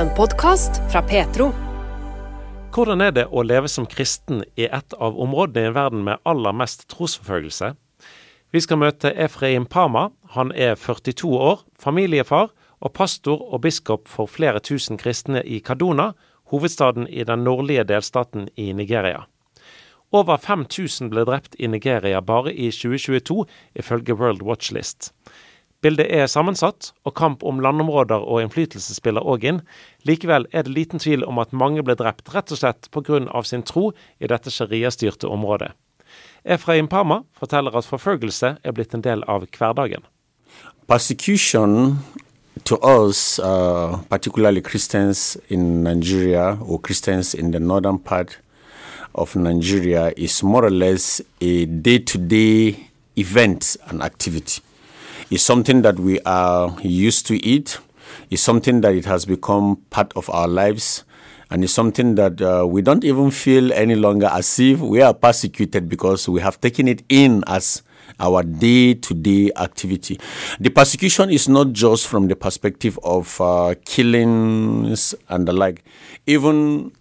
En podkast fra Petro. Hvordan er det å leve som kristen i et av områdene i verden med aller mest trosforfølgelse? Vi skal møte Efraim Pama. Han er 42 år, familiefar og pastor og biskop for flere tusen kristne i Kaduna, hovedstaden i den nordlige delstaten i Nigeria. Over 5000 ble drept i Nigeria bare i 2022, ifølge World Watch List. Bildet er sammensatt, og kamp om landområder og innflytelse spiller òg inn. Likevel er det liten tvil om at mange ble drept rett og slett pga. sin tro i dette sharia-styrte området. Efraim Pama forteller at forfølgelse er blitt en del av hverdagen. Persecution to us, uh, particularly Christians in Nigeria or Christians in the northern part of Nigeria, is more or less a day to day event and activity. Is something that we are used to eat. It's something that it has become part of our lives. And it's something that uh, we don't even feel any longer as if we are persecuted because we have taken it in as our day to day activity. The persecution is not just from the perspective of uh, killings and the like, even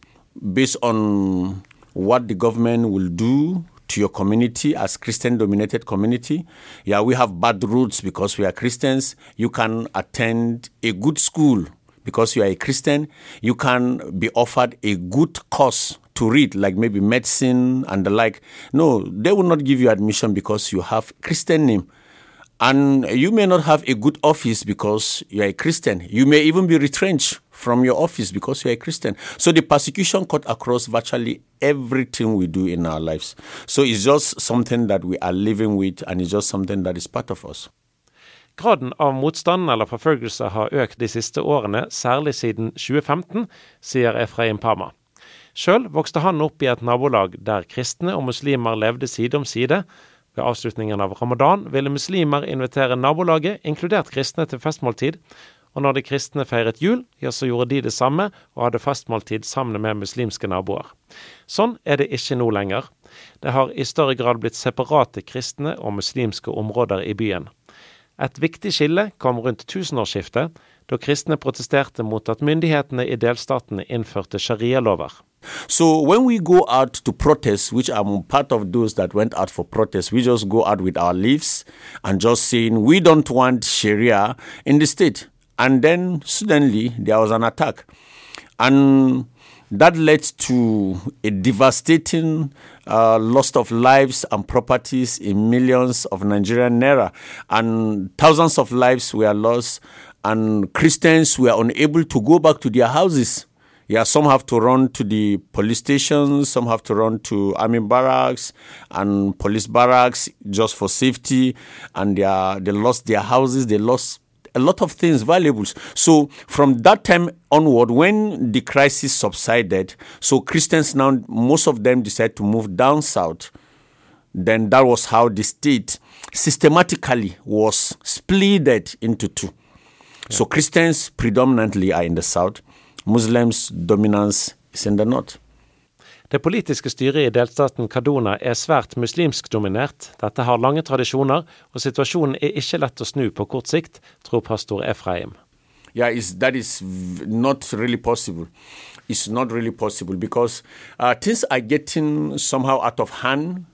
based on what the government will do to your community as Christian dominated community. Yeah, we have bad roots because we are Christians. You can attend a good school because you are a Christian. You can be offered a good course to read, like maybe medicine and the like. No, they will not give you admission because you have Christian name. And you may not have a good office because you are a Christian. You may even be retrenched from your office because you are a Christian. So the persecution cut across virtually everything we do in our lives. So it's just something that we are living with, and it's just something that is part of us. Graden av motstand eller forfølgelse har økt de siste årene, særlig siden 2015, sier Efraim Pama. Sjøl vokste han opp i et nabolag der kristne og muslimer levde side om side. Ved avslutningen av ramadan ville muslimer invitere nabolaget, inkludert kristne, til festmåltid, og når de kristne feiret jul, ja, så gjorde de det samme og hadde festmåltid sammen med muslimske naboer. Sånn er det ikke nå lenger. Det har i større grad blitt separate kristne og muslimske områder i byen. Et viktig skille kom rundt tusenårsskiftet, da kristne protesterte mot at myndighetene i delstatene innførte sharialover. So when we go out to protest, which I'm part of those that went out for protest, we just go out with our leaves and just saying we don't want Sharia in the state. And then suddenly there was an attack. And that led to a devastating uh, loss of lives and properties in millions of Nigerian naira. And thousands of lives were lost, and Christians were unable to go back to their houses. Yeah, some have to run to the police stations, some have to run to army barracks and police barracks just for safety, and they, are, they lost their houses, they lost a lot of things valuables. So from that time onward, when the crisis subsided, so Christians now most of them decided to move down south. Then that was how the state systematically was split into two. Yeah. So Christians predominantly are in the south, Muslims dominance is in the north. Det politiske styret i delstaten Kaduna er svært muslimsk dominert. Dette har lange tradisjoner, og situasjonen er ikke lett å snu på kort sikt, tror pastor Ephraim. Yeah, it's, that is not really possible. It's not really possible because uh, things are getting somehow out of hand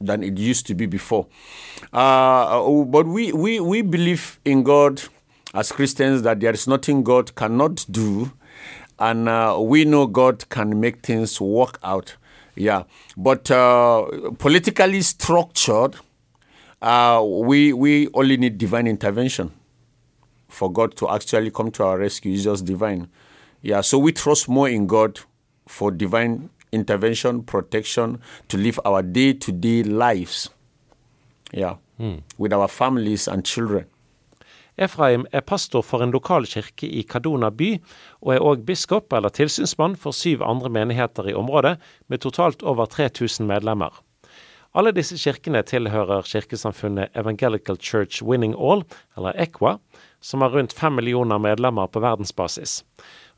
than it used to be before. Uh, but we, we, we believe in God as Christians that there is nothing God cannot do and uh, we know God can make things work out. Yeah, but uh, politically structured, uh, we we only need divine intervention for God to actually come to our rescue. It's just divine. Yeah, so we trust more in God for divine intervention, protection to live our day to day lives. Yeah, mm. with our families and children. Efraim er pastor for en lokal kirke i Kaduna by, og er òg biskop eller tilsynsmann for syv andre menigheter i området, med totalt over 3000 medlemmer. Alle disse kirkene tilhører kirkesamfunnet Evangelical Church Winning All, eller EQUA, som har rundt fem millioner medlemmer på verdensbasis.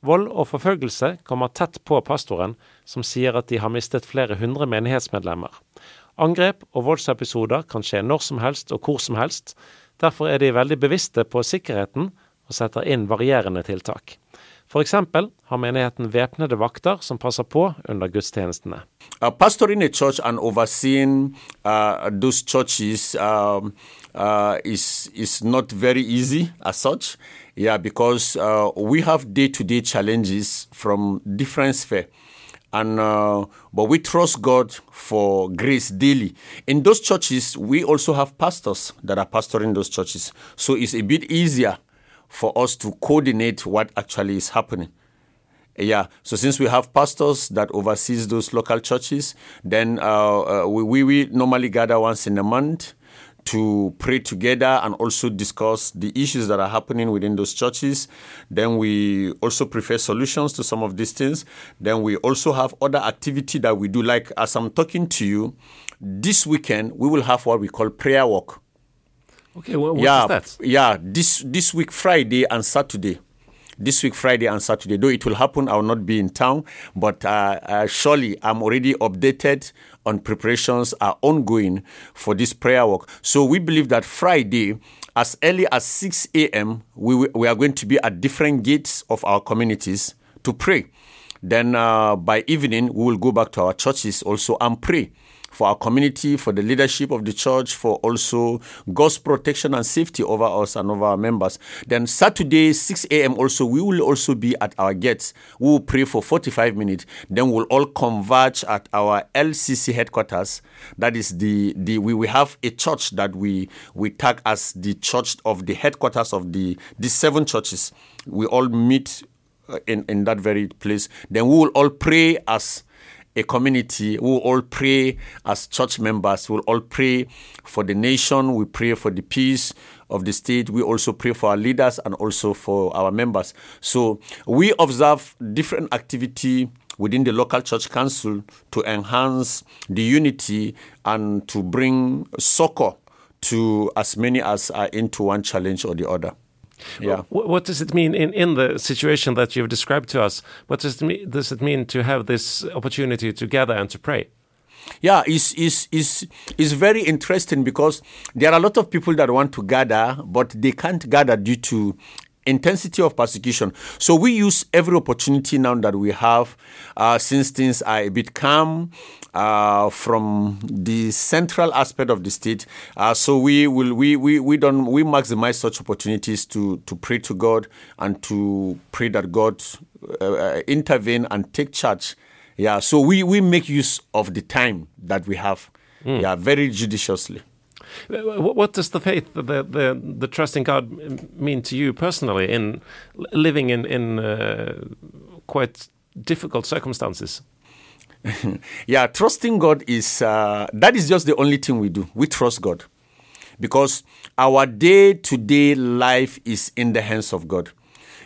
Vold og forfølgelse kommer tett på pastoren, som sier at de har mistet flere hundre menighetsmedlemmer. Angrep og voldsepisoder kan skje når som helst og hvor som helst, Derfor er de veldig bevisste på sikkerheten, og setter inn varierende tiltak. Eksempel har menigheten væpnede vakter som passer på under gudstjenestene. Uh, pastoring a church and overseeing uh, those churches um, uh, is is not very easy as such. Yeah, because uh, we have day-to-day challenges from different sphere. And uh, but we trust God for grace daily. In those churches, we also have pastors that are pastoring those churches, so it's a bit easier for us to coordinate what actually is happening. Yeah. So since we have pastors that oversees those local churches, then uh, uh, we, we normally gather once in a month to pray together and also discuss the issues that are happening within those churches. Then we also prefer solutions to some of these things. Then we also have other activity that we do. Like as I'm talking to you, this weekend we will have what we call prayer walk. Okay, well, what yeah, is that? yeah. This this week Friday and Saturday. This week Friday and Saturday, though it will happen, I will not be in town. But uh, uh, surely I'm already updated on preparations are ongoing for this prayer walk. So we believe that Friday, as early as 6 a.m., we, we are going to be at different gates of our communities to pray. Then uh, by evening, we will go back to our churches also and pray for our community, for the leadership of the church, for also God's protection and safety over us and over our members. Then Saturday, 6 a.m. also, we will also be at our gates. We will pray for 45 minutes. Then we'll all converge at our LCC headquarters. That is the, the we, we have a church that we we tag as the church of the headquarters of the the seven churches. We all meet uh, in, in that very place. Then we will all pray as a community. We will all pray as church members. We will all pray for the nation. We pray for the peace of the state. We also pray for our leaders and also for our members. So we observe different activity within the local church council to enhance the unity and to bring succor to as many as are into one challenge or the other. Yeah. Wh- What does it mean in, in the situation that you've described to us? What does it, mean, does it mean to have this opportunity to gather and to pray? Yeah, it's, it's, it's, it's very interesting because there are a lot of people that want to gather, but they can't gather due to intensity of persecution. So we use every opportunity now that we have, uh, since things are a bit calm uh, from the central aspect of the state. Uh, so we will we, we we don't we maximize such opportunities to to pray to God and to pray that God uh, uh, intervene and take charge. Yeah, so we we make use of the time that we have. Yeah, very judiciously. Wh- wh- What does the faith, the, the, the trust in God mean to you personally in living in, in uh, quite difficult circumstances? yeah, trusting God is uh, that is just the only thing we do. We trust God because our day to day life is in the hands of God.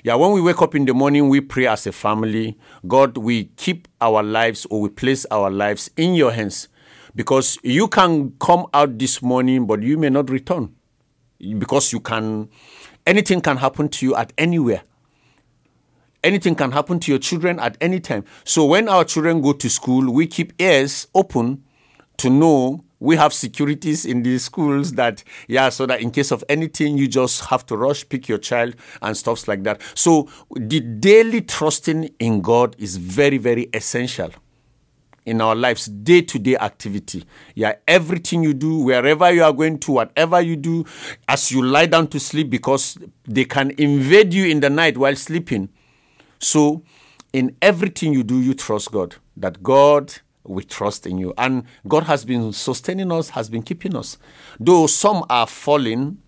Yeah, when we wake up in the morning, we pray as a family. God, we keep our lives or we place our lives in your hands because you can come out this morning, but you may not return. Because you can, anything can happen to you at anywhere. Anything can happen to your children at any time. So when our children go to school, we keep ears open to know we have securities in these schools that yeah so that in case of anything you just have to rush pick your child and stuffs like that. So the daily trusting in god is very very essential in our lives, day to day activity. Yeah, everything you do, wherever you are going to, whatever you do, as you lie down to sleep, because they can invade you in the night while sleeping. So, in everything you do, you trust God. That God will trust in you. And God has been sustaining us, has been keeping us. Though some are falling,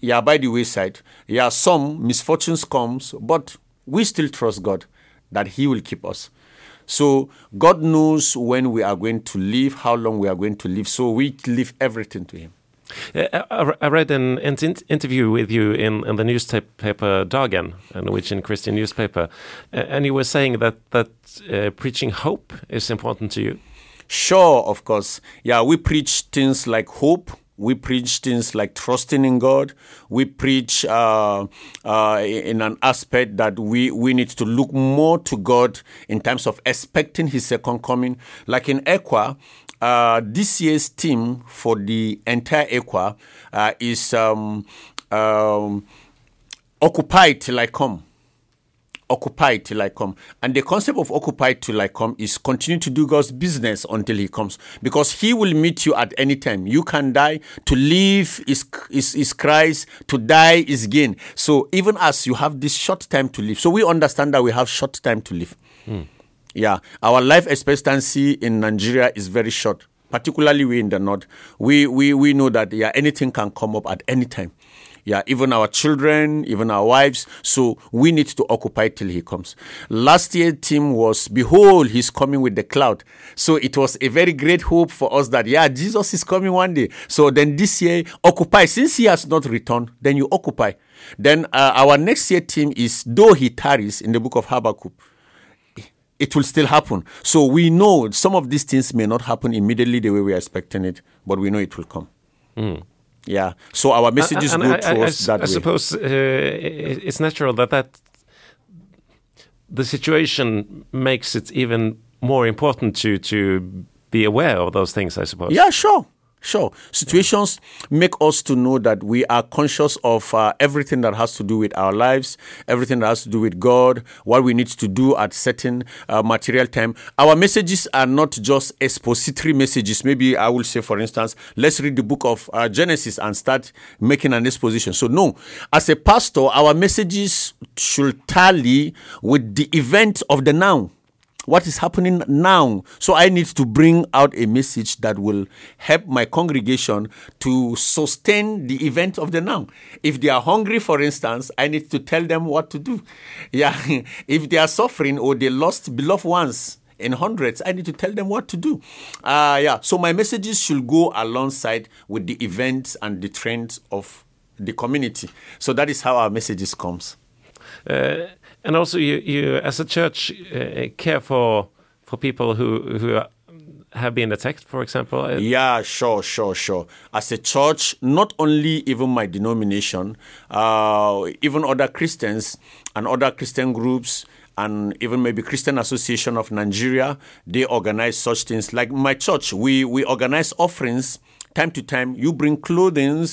yeah, by the wayside. Yeah, some misfortunes comes, but we still trust God that He will keep us. So God knows when we are going to live, how long we are going to live. So we leave everything to Him. Uh, I read an int- interview with you in, in the newspaper Dagen, a Norwegian Christian newspaper, uh, and you were saying that that uh, preaching hope is important to you. Sure, of course. Yeah, we preach things like hope. We preach things like trusting in God. We preach uh, uh, in an aspect that we, we need to look more to God in terms of expecting His second coming. Like in ECWA, uh, this year's theme for the entire ECWA uh, is um, um, occupy till I come. Occupy till I come. And the concept of occupy till I come is continue to do God's business until He comes. Because He will meet you at any time. You can die. To live is, is, is Christ. To die is gain. So even as you have this short time to live. So we understand that we have short time to live. Hmm. Yeah. Our life expectancy in Nigeria is very short. Particularly we in the north. We we, we know that yeah, anything can come up at any time yeah, even our children, even our wives. So we need to occupy till he comes. Last year theme was Behold, he's coming with the cloud. So it was a very great hope for us that yeah, Jesus is coming one day. So then this year, occupy. Since he has not returned, then you occupy. Then uh, our next year theme is though he tarries in the book of Habakkuk it will still happen. So we know some of these things may not happen immediately the way we are expecting it, but we know it will come. Yeah. So our messages And go I, I- I that I way. suppose uh, it's natural that that the situation makes it even more important to to be aware of those things. I suppose. Yeah, sure. Sure. Situations make us to know that we are conscious of uh, everything that has to do with our lives, everything that has to do with God, what we need to do at certain uh, material time. Our messages are not just expository messages. Maybe I will say, for instance, let's read the book of uh, Genesis and start making an exposition. So, no, as a pastor, our messages should tally with the event of the now what is happening now. So I need to bring out a message that will help my congregation to sustain the event of the now. If they are hungry, for instance, I need to tell them what to do. Yeah. if they are suffering or they lost beloved ones, in hundreds, I need to tell them what to do. Uh, yeah. So my messages should go alongside with the events and the trends of the community. So that is how our messages comes. Uh, and also, you, you as a church uh, care for for people who who have been attacked, for example. Yeah, sure, sure, sure. As a church, not only even my denomination, uh, even other Christians and other Christian groups, and even maybe Christian Association of Nigeria, they organize such things. Like my church, we we organize offerings time to time. You bring clothing,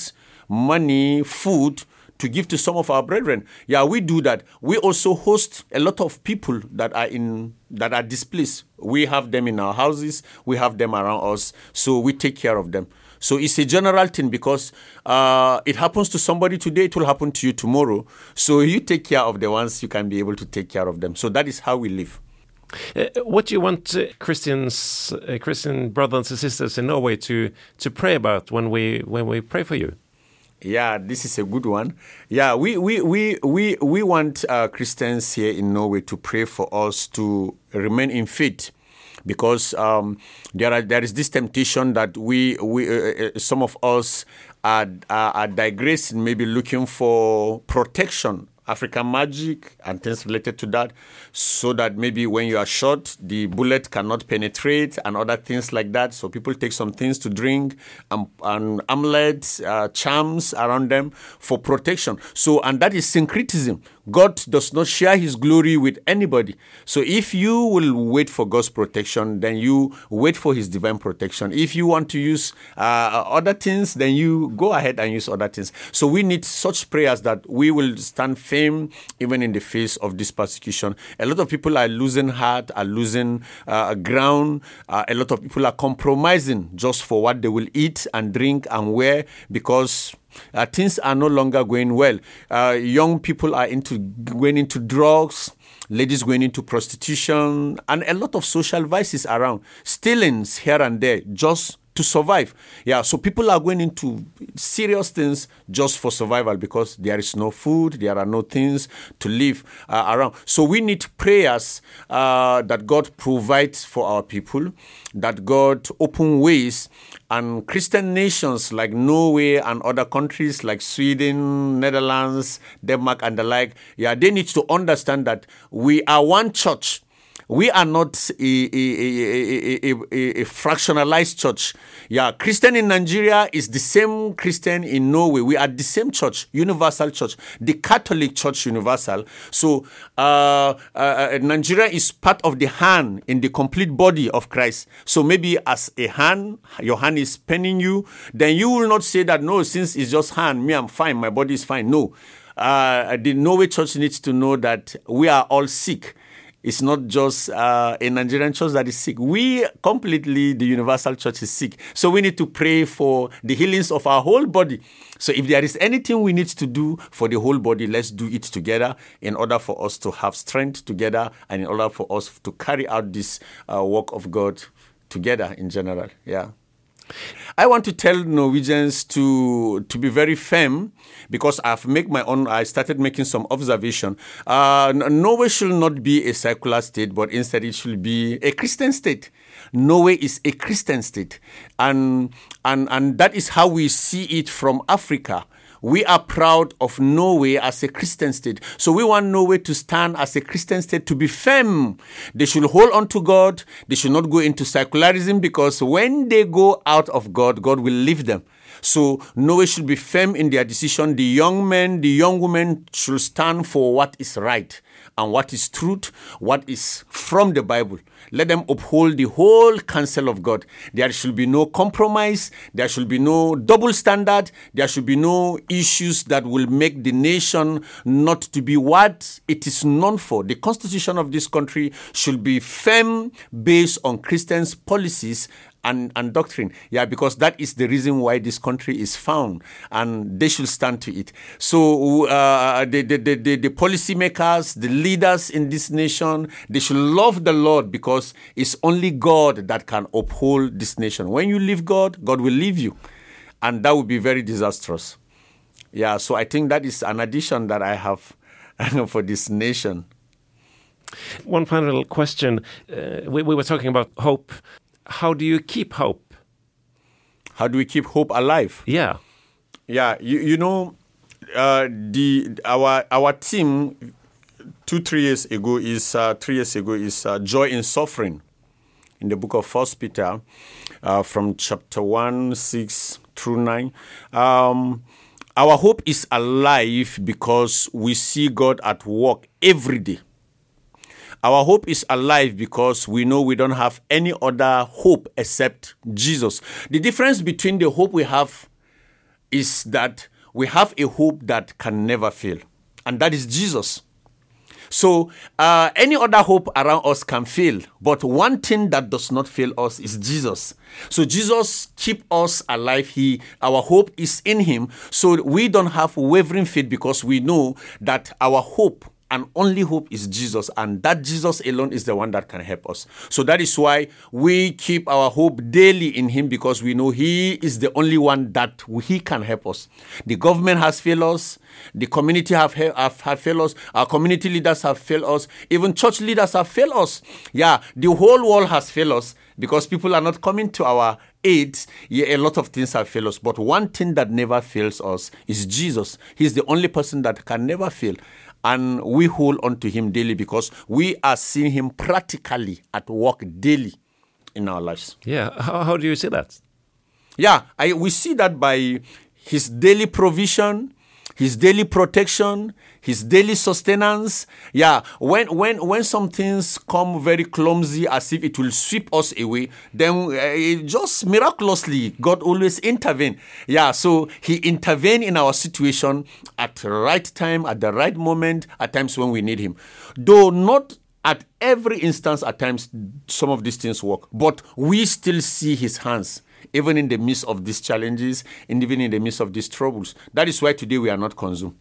money, food to give to some of our brethren. Yeah, we do that. We also host a lot of people that are in that are displaced. We have them in our houses. We have them around us. So we take care of them. So it's a general thing because uh, it happens to somebody today, it will happen to you tomorrow. So you take care of the ones you can be able to take care of them. So that is how we live. Uh, what do you want uh, Christians, uh, Christian brothers and sisters in Norway to to pray about when we when we pray for you? Yeah, this is a good one. Yeah, we we we we, we want uh, Christians here in Norway to pray for us to remain in faith, because um, there are there is this temptation that we we uh, uh, some of us are, are are digressing, maybe looking for protection. African magic and things related to that, so that maybe when you are shot, the bullet cannot penetrate and other things like that. So people take some things to drink and, and amulets, uh, charms around them for protection. So, and that is syncretism. God does not share his glory with anybody. So if you will wait for God's protection, then you wait for his divine protection. If you want to use uh, other things, then you go ahead and use other things. So we need such prayers that we will stand firm even in the face of this persecution. A lot of people are losing heart, are losing uh, ground. Uh, a lot of people are compromising just for what they will eat and drink and wear because uh, things are no longer going well. Uh, young people are into going into drugs, ladies going into prostitution, and a lot of social vices around, stealings here and there, just to survive. Yeah, so people are going into serious things just for survival because there is no food, there are no things to live uh, around. So we need prayers uh, that God provides for our people, that God open ways, and Christian nations like Norway and other countries like Sweden, Netherlands, Denmark, and the like. Yeah, they need to understand that we are one church we are not a, a, a, a, fractionalized church. Yeah, Christian in Nigeria is the same Christian in Norway. We are the same church, universal church, the Catholic Church Universal. So uh, uh, Nigeria is part of the hand in the complete body of Christ. So maybe as a hand, your hand is paining you, then you will not say that no, since it's just hand, me I'm fine, my body is fine. No uh, the Norway church needs to know that we are all sick. It's not just uh, a Nigerian church that is sick. We completely, the universal church is sick. So we need to pray for the healings of our whole body. So if there is anything we need to do for the whole body, let's do it together in order for us to have strength together and in order for us to carry out this uh, work of God together in general. Yeah. I want to tell Norwegians to to be very firm because I've make my own. I started making some observation. Uh, Norway should not be a secular state, but instead it should be a Christian state. Norway is a Christian state, and and and that is how we see it from Africa. We are proud of Norway as a Christian state. So we want Norway to stand as a Christian state to be firm. They should hold on to God. They should not go into secularism because when they go out of God, God will leave them. So Norway should be firm in their decision. The young men, the young women should stand for what is right and what is truth, what is from the Bible. Let them uphold the whole counsel of God. There should be no compromise. There should be no double standard. There should be no issues that will make the nation not to be what it is known for. The constitution of this country should be firm based on Christians' policies and, and doctrine. Yeah, because that is the reason why this country is found, and they should stand to it. So uh, the, the, the, the, policymakers, the leaders in this nation, they should love the Lord because it's only God that can uphold this nation. When you leave God, God will leave you, and that would be very disastrous. Yeah, so I think that is an addition that I have for this nation. One final question. Uh, we, we were talking about hope how do you keep hope? How do we keep hope alive? Yeah. Yeah, you, you know, uh, the our our team two three years ago is uh, three years ago is uh, joy in suffering in the book of First Peter uh, from chapter one six through nine. Um, our hope is alive because we see God at work every day. Our hope is alive because we know we don't have any other hope except Jesus. The difference between the hope we have is that we have a hope that can never fail, and that is Jesus. So uh, any other hope around us can fail, but one thing that does not fail us is Jesus. So Jesus keep us alive. He, our hope is in Him. So we don't have wavering faith because we know that our hope and only hope is Jesus, and that Jesus alone is the one that can help us. So that is why we keep our hope daily in Him because we know He is the only one that He can help us. The government has failed us, the community have, have, have failed us, our community leaders have failed us, even church leaders have failed us. Yeah, the whole world has failed us because people are not coming to our aid. Yeah, a lot of things have failed us, but one thing that never fails us is Jesus. He's the only person that can never fail and we hold on to him daily because we are seeing him practically at work daily in our lives. Yeah, how, how do you see that? Yeah, I, we see that by his daily provision, his daily protection, his daily sustenance. Yeah, when when when some things come very clumsy as if it will sweep us away, then uh, just miraculously God always intervene. Yeah, so he intervene in our situation at the right time, at the right moment, at times when we need him. Though not at every instance, at times some of these things work, but we still see his hands even in the midst of these challenges and even in the midst of these troubles. That is why today we are not consumed.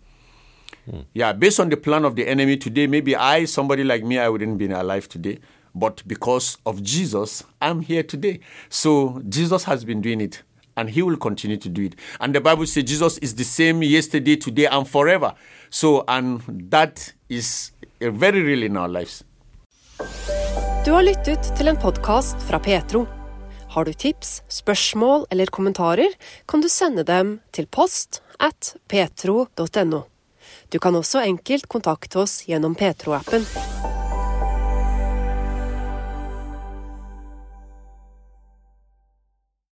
Yeah, based on the plan of the enemy today, maybe I, somebody like me, I wouldn't be alive today. But because of Jesus, I'm here today. So Jesus has been doing it and he will continue to do it. And the Bible says Jesus is the same yesterday, today, and forever. So, and that is very real in our lives. Du har lyttet til en podkast fra pTro. Har du tips, spørsmål eller kommentarer, kan du sende dem til post at petro.no. Du kan også enkelt kontakte oss gjennom Petro-appen.